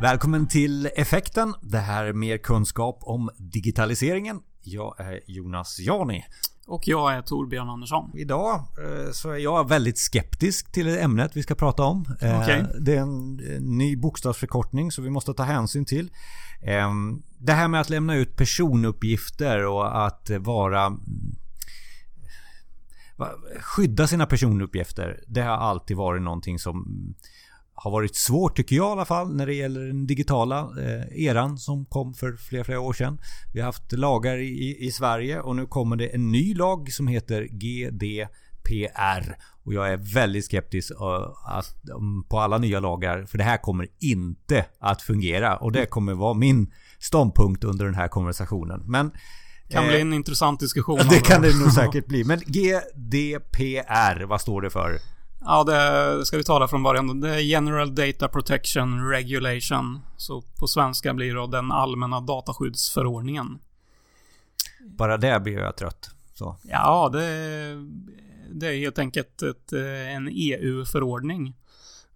Välkommen till Effekten. Det här är mer kunskap om digitaliseringen. Jag är Jonas Jani. Och jag är Torbjörn Andersson. Idag eh, så är jag väldigt skeptisk till ämnet vi ska prata om. Eh, Okej. Det är en ny bokstavsförkortning så vi måste ta hänsyn till. Eh, Det här med att lämna ut personuppgifter och att vara va- skydda sina personuppgifter. Det har alltid varit någonting som har varit svårt tycker jag i alla fall när det gäller den digitala eh, eran som kom för flera, flera år sedan. Vi har haft lagar i, i Sverige och nu kommer det en ny lag som heter GDPR. Och jag är väldigt skeptisk eh, att, på alla nya lagar för det här kommer inte att fungera och det kommer vara min ståndpunkt under den här konversationen. Men Kan eh, bli en intressant diskussion. det kan det nog säkert bli. Men GDPR, vad står det för? Ja, det ska vi ta det från början. Det är General Data Protection Regulation. Så på svenska blir det den allmänna dataskyddsförordningen. Bara det blir jag trött. Så. Ja, det, det är helt enkelt ett, en EU-förordning.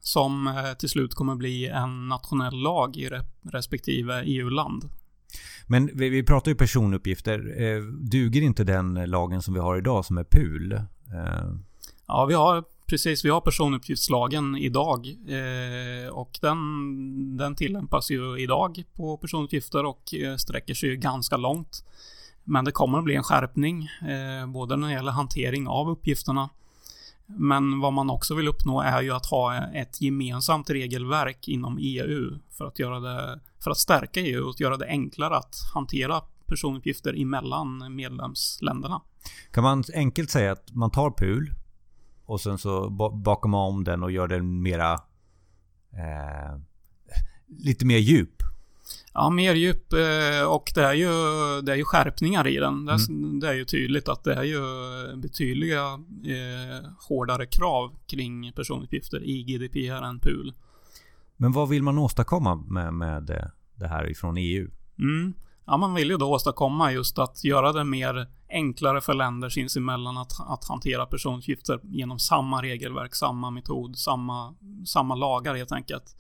Som eh, till slut kommer bli en nationell lag i re- respektive EU-land. Men vi, vi pratar ju personuppgifter. Eh, duger inte den lagen som vi har idag som är PUL? Eh, Ja, vi har precis, vi har personuppgiftslagen idag. Eh, och den, den tillämpas ju idag på personuppgifter och eh, sträcker sig ju ganska långt. Men det kommer att bli en skärpning, eh, både när det gäller hantering av uppgifterna. Men vad man också vill uppnå är ju att ha ett gemensamt regelverk inom EU för att göra det, för att stärka EU och göra det enklare att hantera personuppgifter emellan medlemsländerna. kan man enkelt säga att man tar PUL och sen så ba- bakar man om den och gör den mera... Eh, lite mer djup. Ja, mer djup eh, och det är ju, det är ju skärpningar i den. Det är, det är ju tydligt att det är ju betydliga eh, hårdare krav kring personuppgifter i GDPR än PUL. Men vad vill man åstadkomma med, med eh, det här ifrån EU? Mm. Ja, man vill ju då åstadkomma just att göra det mer enklare för länder sinsemellan att, att hantera personuppgifter genom samma regelverk, samma metod, samma, samma lagar helt enkelt.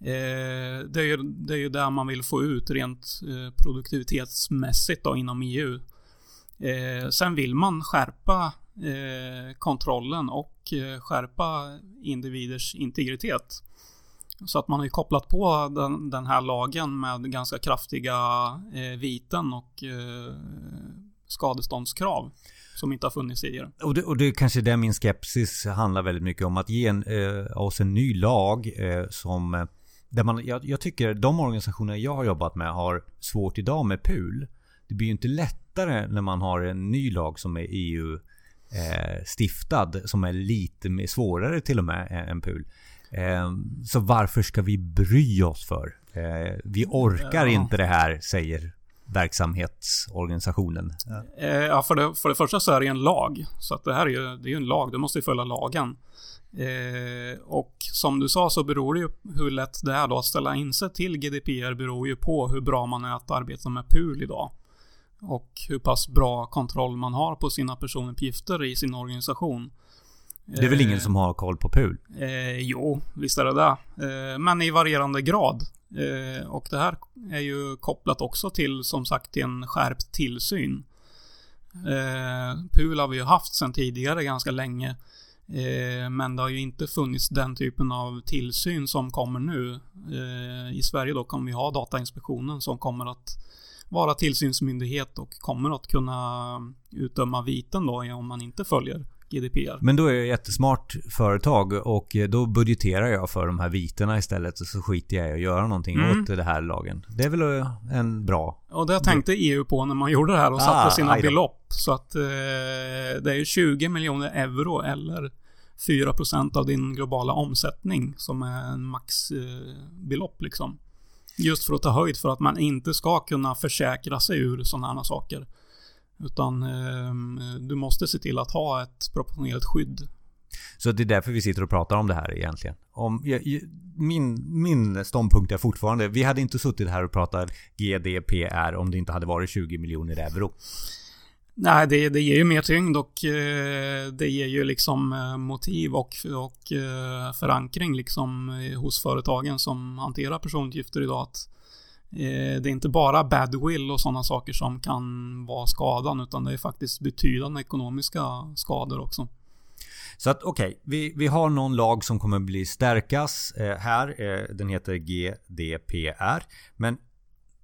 Eh, det, är ju, det är ju där man vill få ut rent eh, produktivitetsmässigt då inom EU. Eh, sen vill man skärpa eh, kontrollen och eh, skärpa individers integritet. Så att man har ju kopplat på den, den här lagen med ganska kraftiga eh, viten och eh, skadeståndskrav. Som inte har funnits tidigare. Och det, och det är kanske där min skepsis handlar väldigt mycket om. Att ge en, eh, oss en ny lag eh, som... Eh, där man, jag, jag tycker de organisationer jag har jobbat med har svårt idag med PUL. Det blir ju inte lättare när man har en ny lag som är EU eh, stiftad. Som är lite svårare till och med än PUL. Eh, så varför ska vi bry oss för? Eh, vi orkar Ja. inte det här, säger verksamhetsorganisationen. Ja, för det, för det första så är det en lag. Så att det här är ju, det är en lag. Du måste ju följa lagen. Eh, och som du sa så beror det ju hur lätt det är då att ställa in sig till GDPR beror ju på hur bra man är att arbeta med PUL idag. Och hur pass bra kontroll man har på sina personuppgifter i sin organisation. Det är väl ingen Eh, som har koll på PUL? Eh, jo, visst är det det. Eh, men i varierande grad. Eh, och det här är ju kopplat också till, som sagt, till en skärpt tillsyn. Eh, PUL har vi ju haft sedan tidigare ganska länge. Eh, men det har ju inte funnits den typen av tillsyn som kommer nu. I Sverige då kommer vi ha Datainspektionen som kommer att vara tillsynsmyndighet och kommer att kunna utdöma viten då om man inte följer GDPR. Men då är jag ett jättesmart företag och då budgeterar jag för de här viterna istället och så skiter jag i att göra någonting Mm. åt det här lagen. Det är väl en bra... Och det tänkte EU på när man gjorde det här och Ah, satte sina belopp. Så att eh, det är ju 20 miljoner euro eller 4% av din globala omsättning som är en maxbelopp liksom. Just för att ta höjd för att man inte ska kunna försäkra sig ur sådana här saker. Utan eh, du måste se till att ha ett proportionerligt skydd. Så det är därför vi sitter och pratar om det här egentligen. Om, jag- min, min ståndpunkt är fortfarande, vi hade inte suttit här och pratat GDPR om det inte hade varit 20 miljoner euro. Nej, det, det ger ju mer tyngd och eh, det ger ju liksom eh, motiv och, och eh, förankring liksom hos företagen som hanterar personuppgifter idag. Att, det är inte bara badwill och sådana saker som kan vara skadan utan det är faktiskt betydande ekonomiska skador också. Så att okej, okay, vi, vi har någon lag som kommer bli stärkas eh, här. Eh, den heter GDPR. Men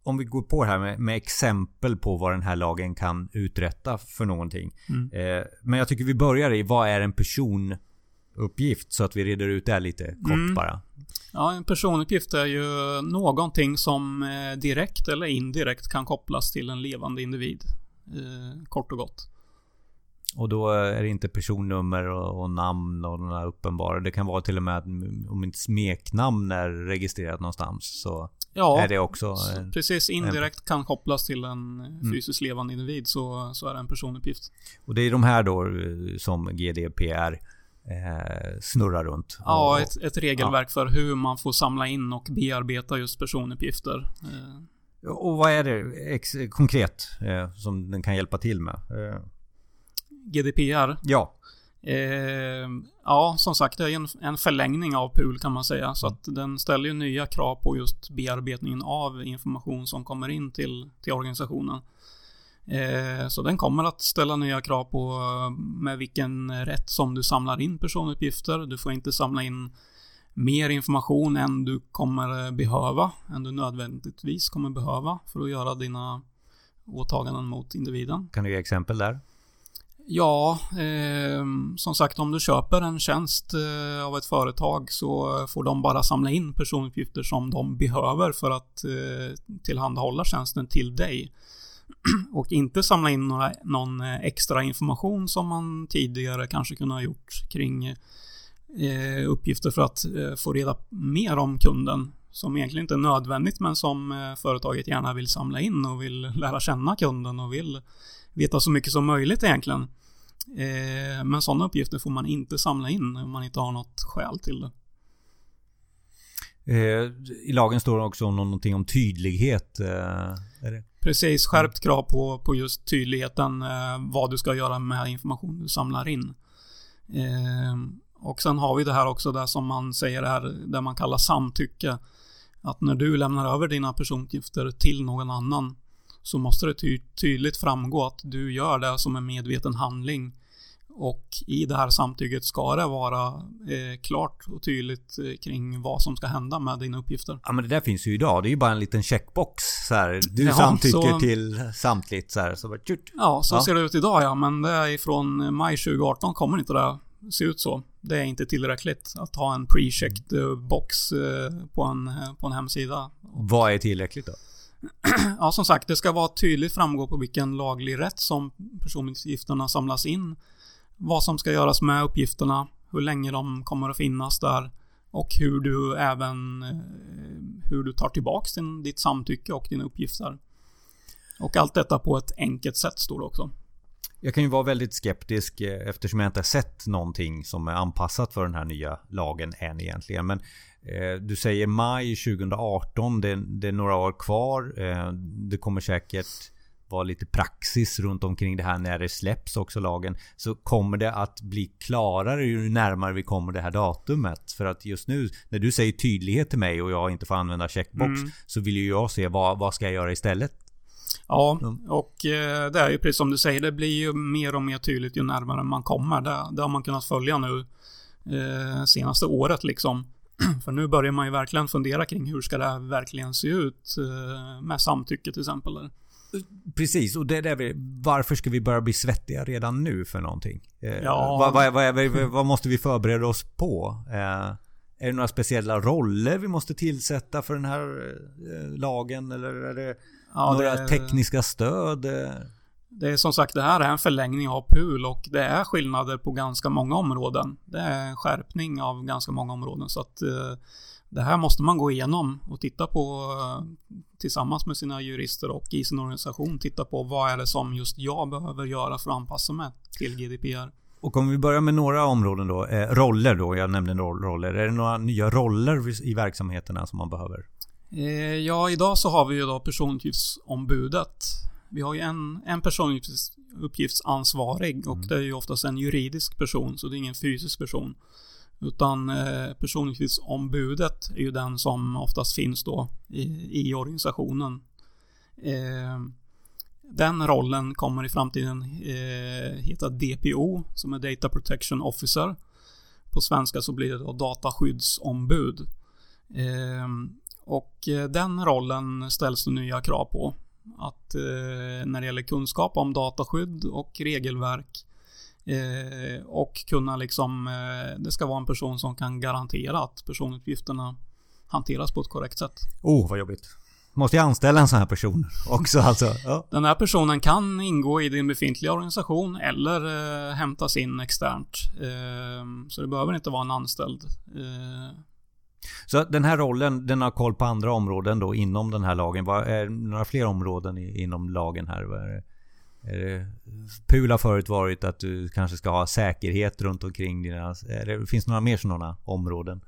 om vi går på det här med, med, exempel på vad den här lagen kan uträtta för någonting. Mm. Eh, men jag tycker vi börjar i vad är en personuppgift? Så att vi reder ut det lite kort mm. bara. Ja, en personuppgift är ju någonting som eh, direkt eller indirekt kan kopplas till en levande individ. Eh, kort och gott. Och då är det inte personnummer och, namn och några uppenbara. Det kan vara till och med att om mitt smeknamn är registrerat någonstans så ja, är det också... En, precis, indirekt en, kan kopplas till en mm. fysiskt mm. levande individ så, så är det en personuppgift. Och det är de här då eh, som GDPR eh, snurrar runt. Ja, ett, ett regelverk ja. för hur man får samla in och bearbeta just personuppgifter. Eh. Och vad är det ex, konkret eh, som den kan hjälpa till med? Eh. GDPR. Ja. Eh, ja, som sagt, det är en, en förlängning av PUL kan man säga. Så att den ställer ju nya krav på just bearbetningen av information som kommer in till, till organisationen. Eh, så den kommer att ställa nya krav på med vilken rätt som du samlar in personuppgifter. Du får inte samla in mer information än du kommer behöva, än du nödvändigtvis kommer behöva för att göra dina åtaganden mot individen. Kan du ge exempel där? Ja, eh, som sagt om du köper en tjänst eh, av ett företag så får de bara samla in personuppgifter som de behöver för att eh, tillhandahålla tjänsten till dig. Och inte samla in några, någon eh, extra information som man tidigare kanske kunde ha gjort kring eh, uppgifter för att eh, få reda mer om kunden. Som egentligen inte är nödvändigt men som eh, företaget gärna vill samla in och vill lära känna kunden och vill veta så mycket som möjligt egentligen. Eh, men sådana uppgifter får man inte samla in om man inte har något skäl till det. Eh, I lagen står det också någonting om tydlighet. Eh, Precis, skärpt krav på, på just tydligheten eh, vad du ska göra med information du samlar in. Och sen har vi det här också där som man säger här, där man kallar samtycke. Att när du lämnar över dina personuppgifter till någon annan så måste det ty tydligt framgå att du gör det som en medveten handling. Och i det här samtycket ska det vara eh, klart och tydligt eh, kring vad som ska hända med dina uppgifter. Ja men det där finns ju idag. Det är ju bara en liten checkbox. Så här, du ja, samtycker så, till samtligt så här. Så bara, ja, så ja. ser det ut idag ja. Men det är ifrån maj 2018 kommer inte det se ut så. Det är inte tillräckligt att ha en pre-checked eh, box eh, på en, på en hemsida. Vad är tillräckligt då? ja, som sagt, det ska vara tydligt framgå på vilken laglig rätt som personuppgifterna samlas in. Vad som ska göras med uppgifterna, hur länge de kommer att finnas där och hur du även eh, hur du tar tillbaks din, ditt samtycke och dina uppgifter. Och allt detta på ett enkelt sätt står det också. Jag kan ju vara väldigt skeptisk eh, eftersom jag inte har sett någonting som är anpassat för den här nya lagen än egentligen. Men eh, du säger maj 2018, det, det är några år kvar. Eh, det kommer säkert vara lite praxis runt omkring det här när det släpps också lagen. Så kommer det att bli klarare ju närmare vi kommer det här datumet. För att just nu när du säger tydlighet till mig och jag inte får använda checkbox. Mm. Så vill ju jag se vad, vad ska jag göra istället? Ja, och eh, det är ju precis som du säger, det blir ju mer och mer tydligt ju närmare man kommer. Det, det har man kunnat följa nu eh, senaste året liksom. För nu börjar man ju verkligen fundera kring hur ska det här verkligen se ut eh, med samtycke till exempel. Precis, och det är där vi, varför ska vi börja bli svettiga redan nu för någonting? Eh, ja. Vad, vad, vad, vad, måste vi förbereda oss på? Eh, är det några speciella roller vi måste tillsätta för den här eh, lagen? Eller är det Ja, Några det, tekniska stöd? Det är som sagt, det här är en förlängning av PUL och det är skillnader på ganska många områden. Det är en skärpning av ganska många områden så att det här måste man gå igenom och titta på eh, tillsammans med sina jurister och i sin organisation. Titta på vad är det som just jag behöver göra för att anpassa mig till GDPR. Och om vi börjar med några områden då. Eh, roller då, jag nämnde roller. Är det några nya roller i verksamheterna som man behöver? Eh, ja, idag så har vi ju då personuppgiftsombudet. Vi har ju en, en personuppgiftsansvarig och Mm. det är ju oftast en juridisk person, så det är ingen fysisk person. Utan eh, personuppgiftsombudet är ju den som oftast finns då i, i organisationen. Eh, den rollen kommer i framtiden eh, heta DPO, som är Data Protection Officer. På svenska så blir det då dataskyddsombud. Eh, och eh, den rollen ställs det nya krav på. Att eh, när det gäller kunskap om dataskydd och regelverk eh, och kunna liksom, eh, det ska vara en person som kan garantera att personuppgifterna hanteras på ett korrekt sätt. Oh, vad jobbigt. Måste jag anställa en sån här person också alltså? Ja. Den här personen kan ingå i din befintliga organisation eller eh, hämtas in externt. Eh, så det behöver inte vara en anställd. Så den här rollen, den har koll på andra områden då inom den här lagen. Vad är några fler områden inom lagen här? PUL har förut varit att du kanske ska ha säkerhet runt omkring dina... Det, finns det några mer sådana områden?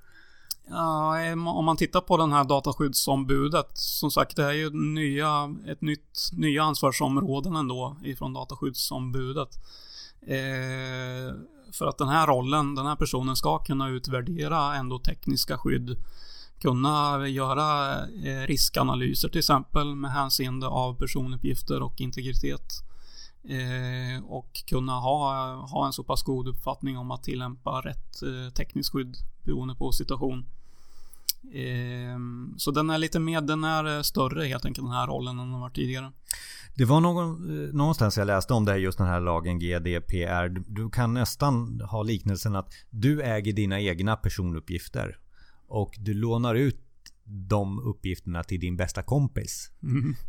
Ja, om man tittar på den här dataskyddsombudet. Som sagt, det är ju nya, ett nytt, nya ansvarsområden ändå ifrån dataskyddsombudet. Eh, för att den här rollen, den här personen ska kunna utvärdera ändå tekniska skydd. Kunna göra eh, riskanalyser till exempel med hänseende av personuppgifter och integritet. Eh, och kunna ha, ha en så pass god uppfattning om att tillämpa rätt eh, tekniskt skydd beroende på situation. Eh, så den är lite mer, den är eh, större helt enkelt den här rollen än den var tidigare. Det var någon, eh, någonstans jag läste om det här, just den här lagen GDPR. Du kan nästan ha liknelsen att du äger dina egna personuppgifter. Och du lånar ut de uppgifterna till din bästa kompis.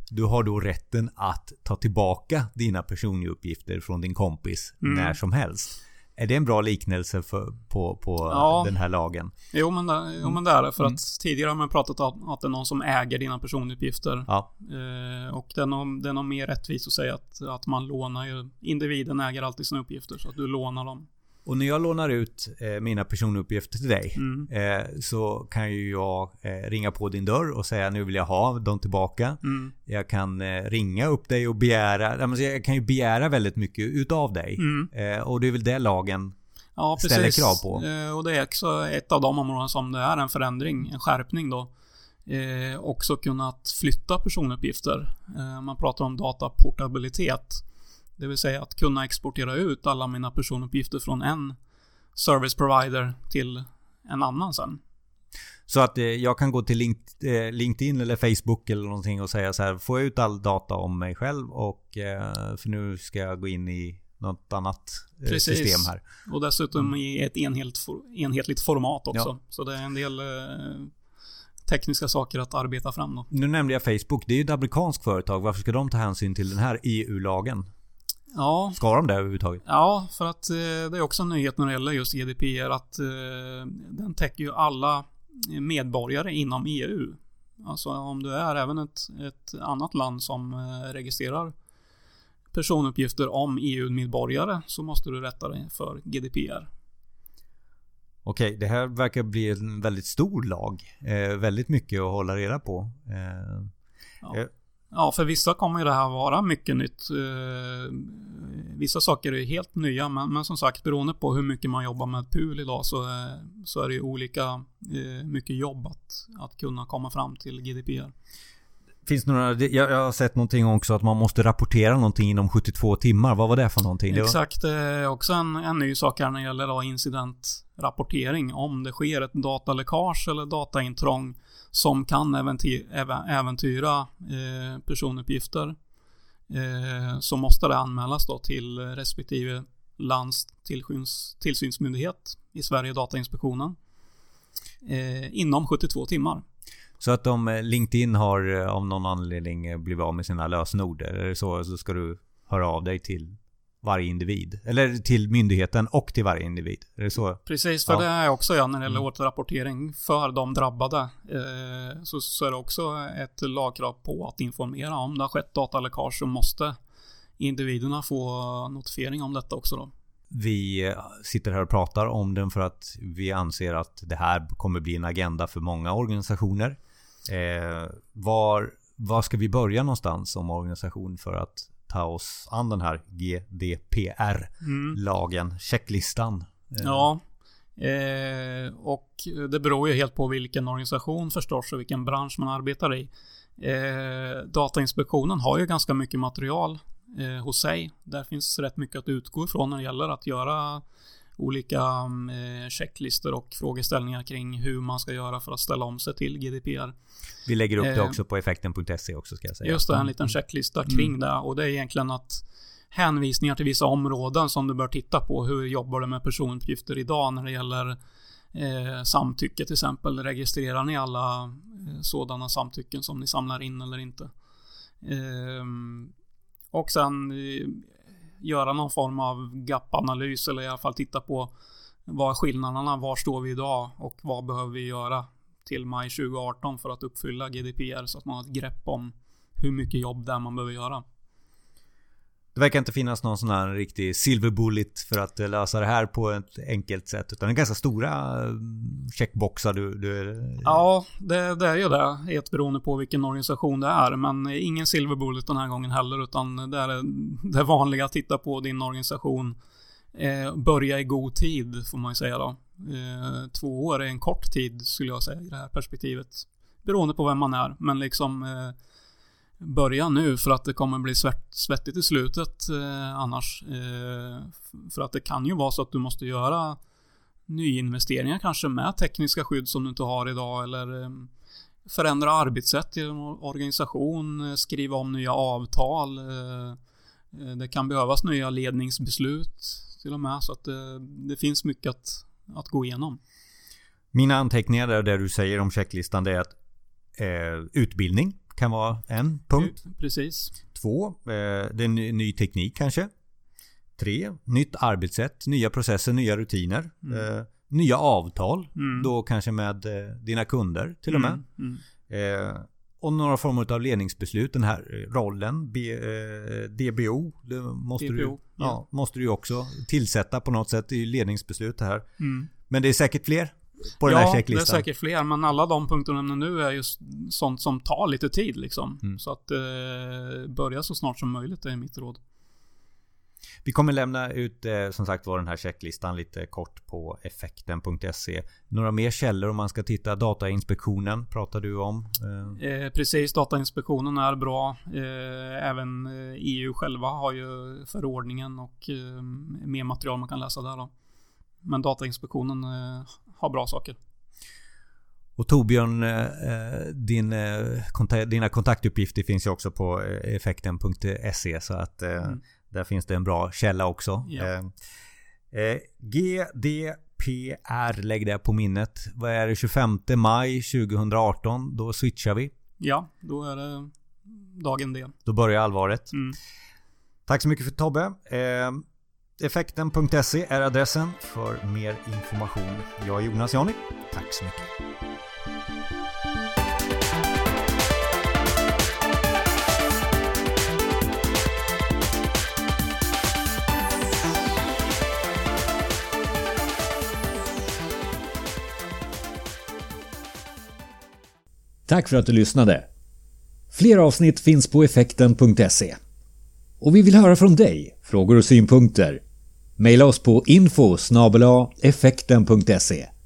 Du har då rätten att ta tillbaka dina personuppgifter från din kompis Mm. när som helst. Är det en bra liknelse för, på, på Ja. den här lagen? Jo men, det, jo men det är det. För Mm. att tidigare har man pratat om att det är någon som äger dina personuppgifter. Ja. Eh, och det är, nog, det är nog mer rättvist att säga att, att man lånar ju. Individen äger alltid sina uppgifter så att du lånar dem. Och när jag lånar ut eh, mina personuppgifter till dig Mm. eh, så kan ju jag eh, ringa på din dörr och säga nu vill jag ha dem tillbaka. Mm. Jag kan eh, ringa upp dig och begära, jag kan ju begära väldigt mycket utav dig. Mm. Eh, och det är väl det lagen Ja, ställer precis. krav på. Eh, och det är också ett av de områden som det är en förändring, en skärpning då. Också kunnat flytta personuppgifter. Man pratar om dataportabilitet. Det vill säga att kunna exportera ut alla mina personuppgifter från en service provider till en annan sen. Så att eh, jag kan gå till Link, eh, LinkedIn eller Facebook eller någonting och säga så här. Jag ut all data om mig själv och eh, för nu ska jag gå in i något annat Precis. system här. Och dessutom i ett enhet, enhetligt format också. Ja. Så det är en del tekniska saker att arbeta fram då. Nu nämnde jag Facebook. Det är ju ett amerikanskt företag. Varför ska de ta hänsyn till den här EU-lagen? Ja, Ska de det överhuvudtaget? Ja, för att eh, det är också en nyhet när det gäller just GDPR att eh, den täcker ju alla medborgare inom EU. Alltså om du är även ett, ett annat land som eh, registrerar personuppgifter om EU-medborgare så måste du rätta dig för GDPR. Okej, det här verkar bli en väldigt stor lag. Eh, väldigt mycket att hålla reda på. Eh, Ja. Eh, Ja, för vissa kommer ju det här vara mycket nytt. Eh, Vissa saker är helt nya, men, men som sagt beroende på hur mycket man jobbar med PUL idag så, är- så är det ju olika eh, mycket jobb att, att kunna komma fram till GDPR. finns några... Jag, har sett någonting också att man måste rapportera någonting inom 72 timmar. Vad var det för någonting? Exakt, det är också en, en ny sak här när det gäller incidentrapportering. Om det sker ett dataläckage eller dataintrång som kan äventyra eh, personuppgifter. Eh, så måste det anmälas då till respektive lands tillsynsmyndighet. I Sverige Datainspektionen. Eh, inom 72 timmar. Så att om LinkedIn har av någon anledning blivit av med sina lösenord. eller så, så ska du höra av dig till varje individ. Eller till myndigheten och till varje individ. Är det så? Precis, för Ja. det är också ja, när det gäller Mm. återrapportering för de drabbade. Eh, så, så är det också ett lagkrav på att informera om det har skett dataläckage så måste individerna få notifiering om detta också då. Vi sitter här och pratar om den för att vi anser att det här kommer bli en agenda för många organisationer. Eh, var var ska vi börja någonstans som organisation för att ta oss an den här GDPR-lagen, mm. checklistan? Ja, eh, och det beror ju helt på vilken organisation förstås och vilken bransch man arbetar i. Eh, Datainspektionen har ju ganska mycket material eh, hos sig. Där finns rätt mycket att utgå ifrån när det gäller att göra olika eh, checklistor och frågeställningar kring hur man ska göra för att ställa om sig till GDPR. Vi lägger upp det eh, också på effekten.se också ska jag säga. Just det, en liten mm. checklista kring mm. det och det är egentligen att hänvisningar till vissa områden som du bör titta på. Hur jobbar du med personuppgifter idag när det gäller eh, samtycke till exempel? Registrerar ni alla eh, sådana samtycken som ni samlar in eller inte? Eh, och sen göra någon form av gap-analys eller i alla fall titta på vad är skillnaderna, var står vi idag och vad behöver vi göra till maj 2018 för att uppfylla GDPR så att man har ett grepp om hur mycket jobb det är man behöver göra. Det verkar inte finnas någon sån här riktig silver bullet för att lösa det här på ett enkelt sätt. Utan det är ganska stora mm, checkboxar du... du... Ja, det, det är ju det. Helt beroende på vilken organisation det är. Men ingen silver bullet den här gången heller. Utan det är det vanliga att titta på din organisation. Eh, börja i god tid får man ju säga då. Eh, två år är en kort tid skulle jag säga i det här perspektivet. Beroende på vem man är. Men liksom eh, börja nu för att det kommer bli svett, svettigt i slutet eh, annars. Eh, för att det kan ju vara så att du måste göra nyinvesteringar kanske med tekniska skydd som du inte har idag eller eh, förändra arbetssätt i en organisation, eh, skriva om nya avtal. Eh, eh, det kan behövas nya ledningsbeslut till och med så att det, det finns mycket att, att gå igenom. Mina anteckningar där, där du säger om checklistan det är att eh, utbildning kan vara en punkt. Precis. Två, eh, det är ny, ny teknik kanske. Tre, nytt arbetssätt, nya processer, nya rutiner. Mm. Eh, nya avtal. Mm. Då kanske med eh, dina kunder till och med. Mm. mm. Och några former av ledningsbeslut. Den här rollen, B, DBO. Det måste, DBO, du, ja. måste du också tillsätta på något sätt i ledningsbeslut här. Mm. Men det är säkert fler på den ja, här checklistan? Ja, det är säkert fler. Men alla de punkterna nu är just sånt som tar lite tid liksom. Mm. Så att eh, börja så snart som möjligt är mitt råd. Vi kommer lämna ut eh, som sagt var den här checklistan lite kort på effekten.se. Några mer källor om man ska titta? Datainspektionen pratar du om. Eh. eh precis, Datainspektionen är bra. Eh, även EU e själva har ju förordningen och eh, mer material man kan läsa där då. Men Datainspektionen har bra saker. Och Torbjörn, eh, din, eh, dina kontaktuppgifter finns ju också på eh, effekten.se så att mm. där finns det en bra källa också. Ja. GDPR, lägg det på minnet. Vad är det? 25 maj 2018. Då switchar vi. Ja, då är det dagen det. Då börjar allvaret. Mm. Tack så mycket för Tobbe. Effekten.se är adressen för mer information. Jag är Jonas Jani. Tack så mycket. Tack för att du lyssnade. Fler avsnitt finns på effekten.se. Och vi vill höra från dig, frågor och synpunkter Maila oss på info effekten.se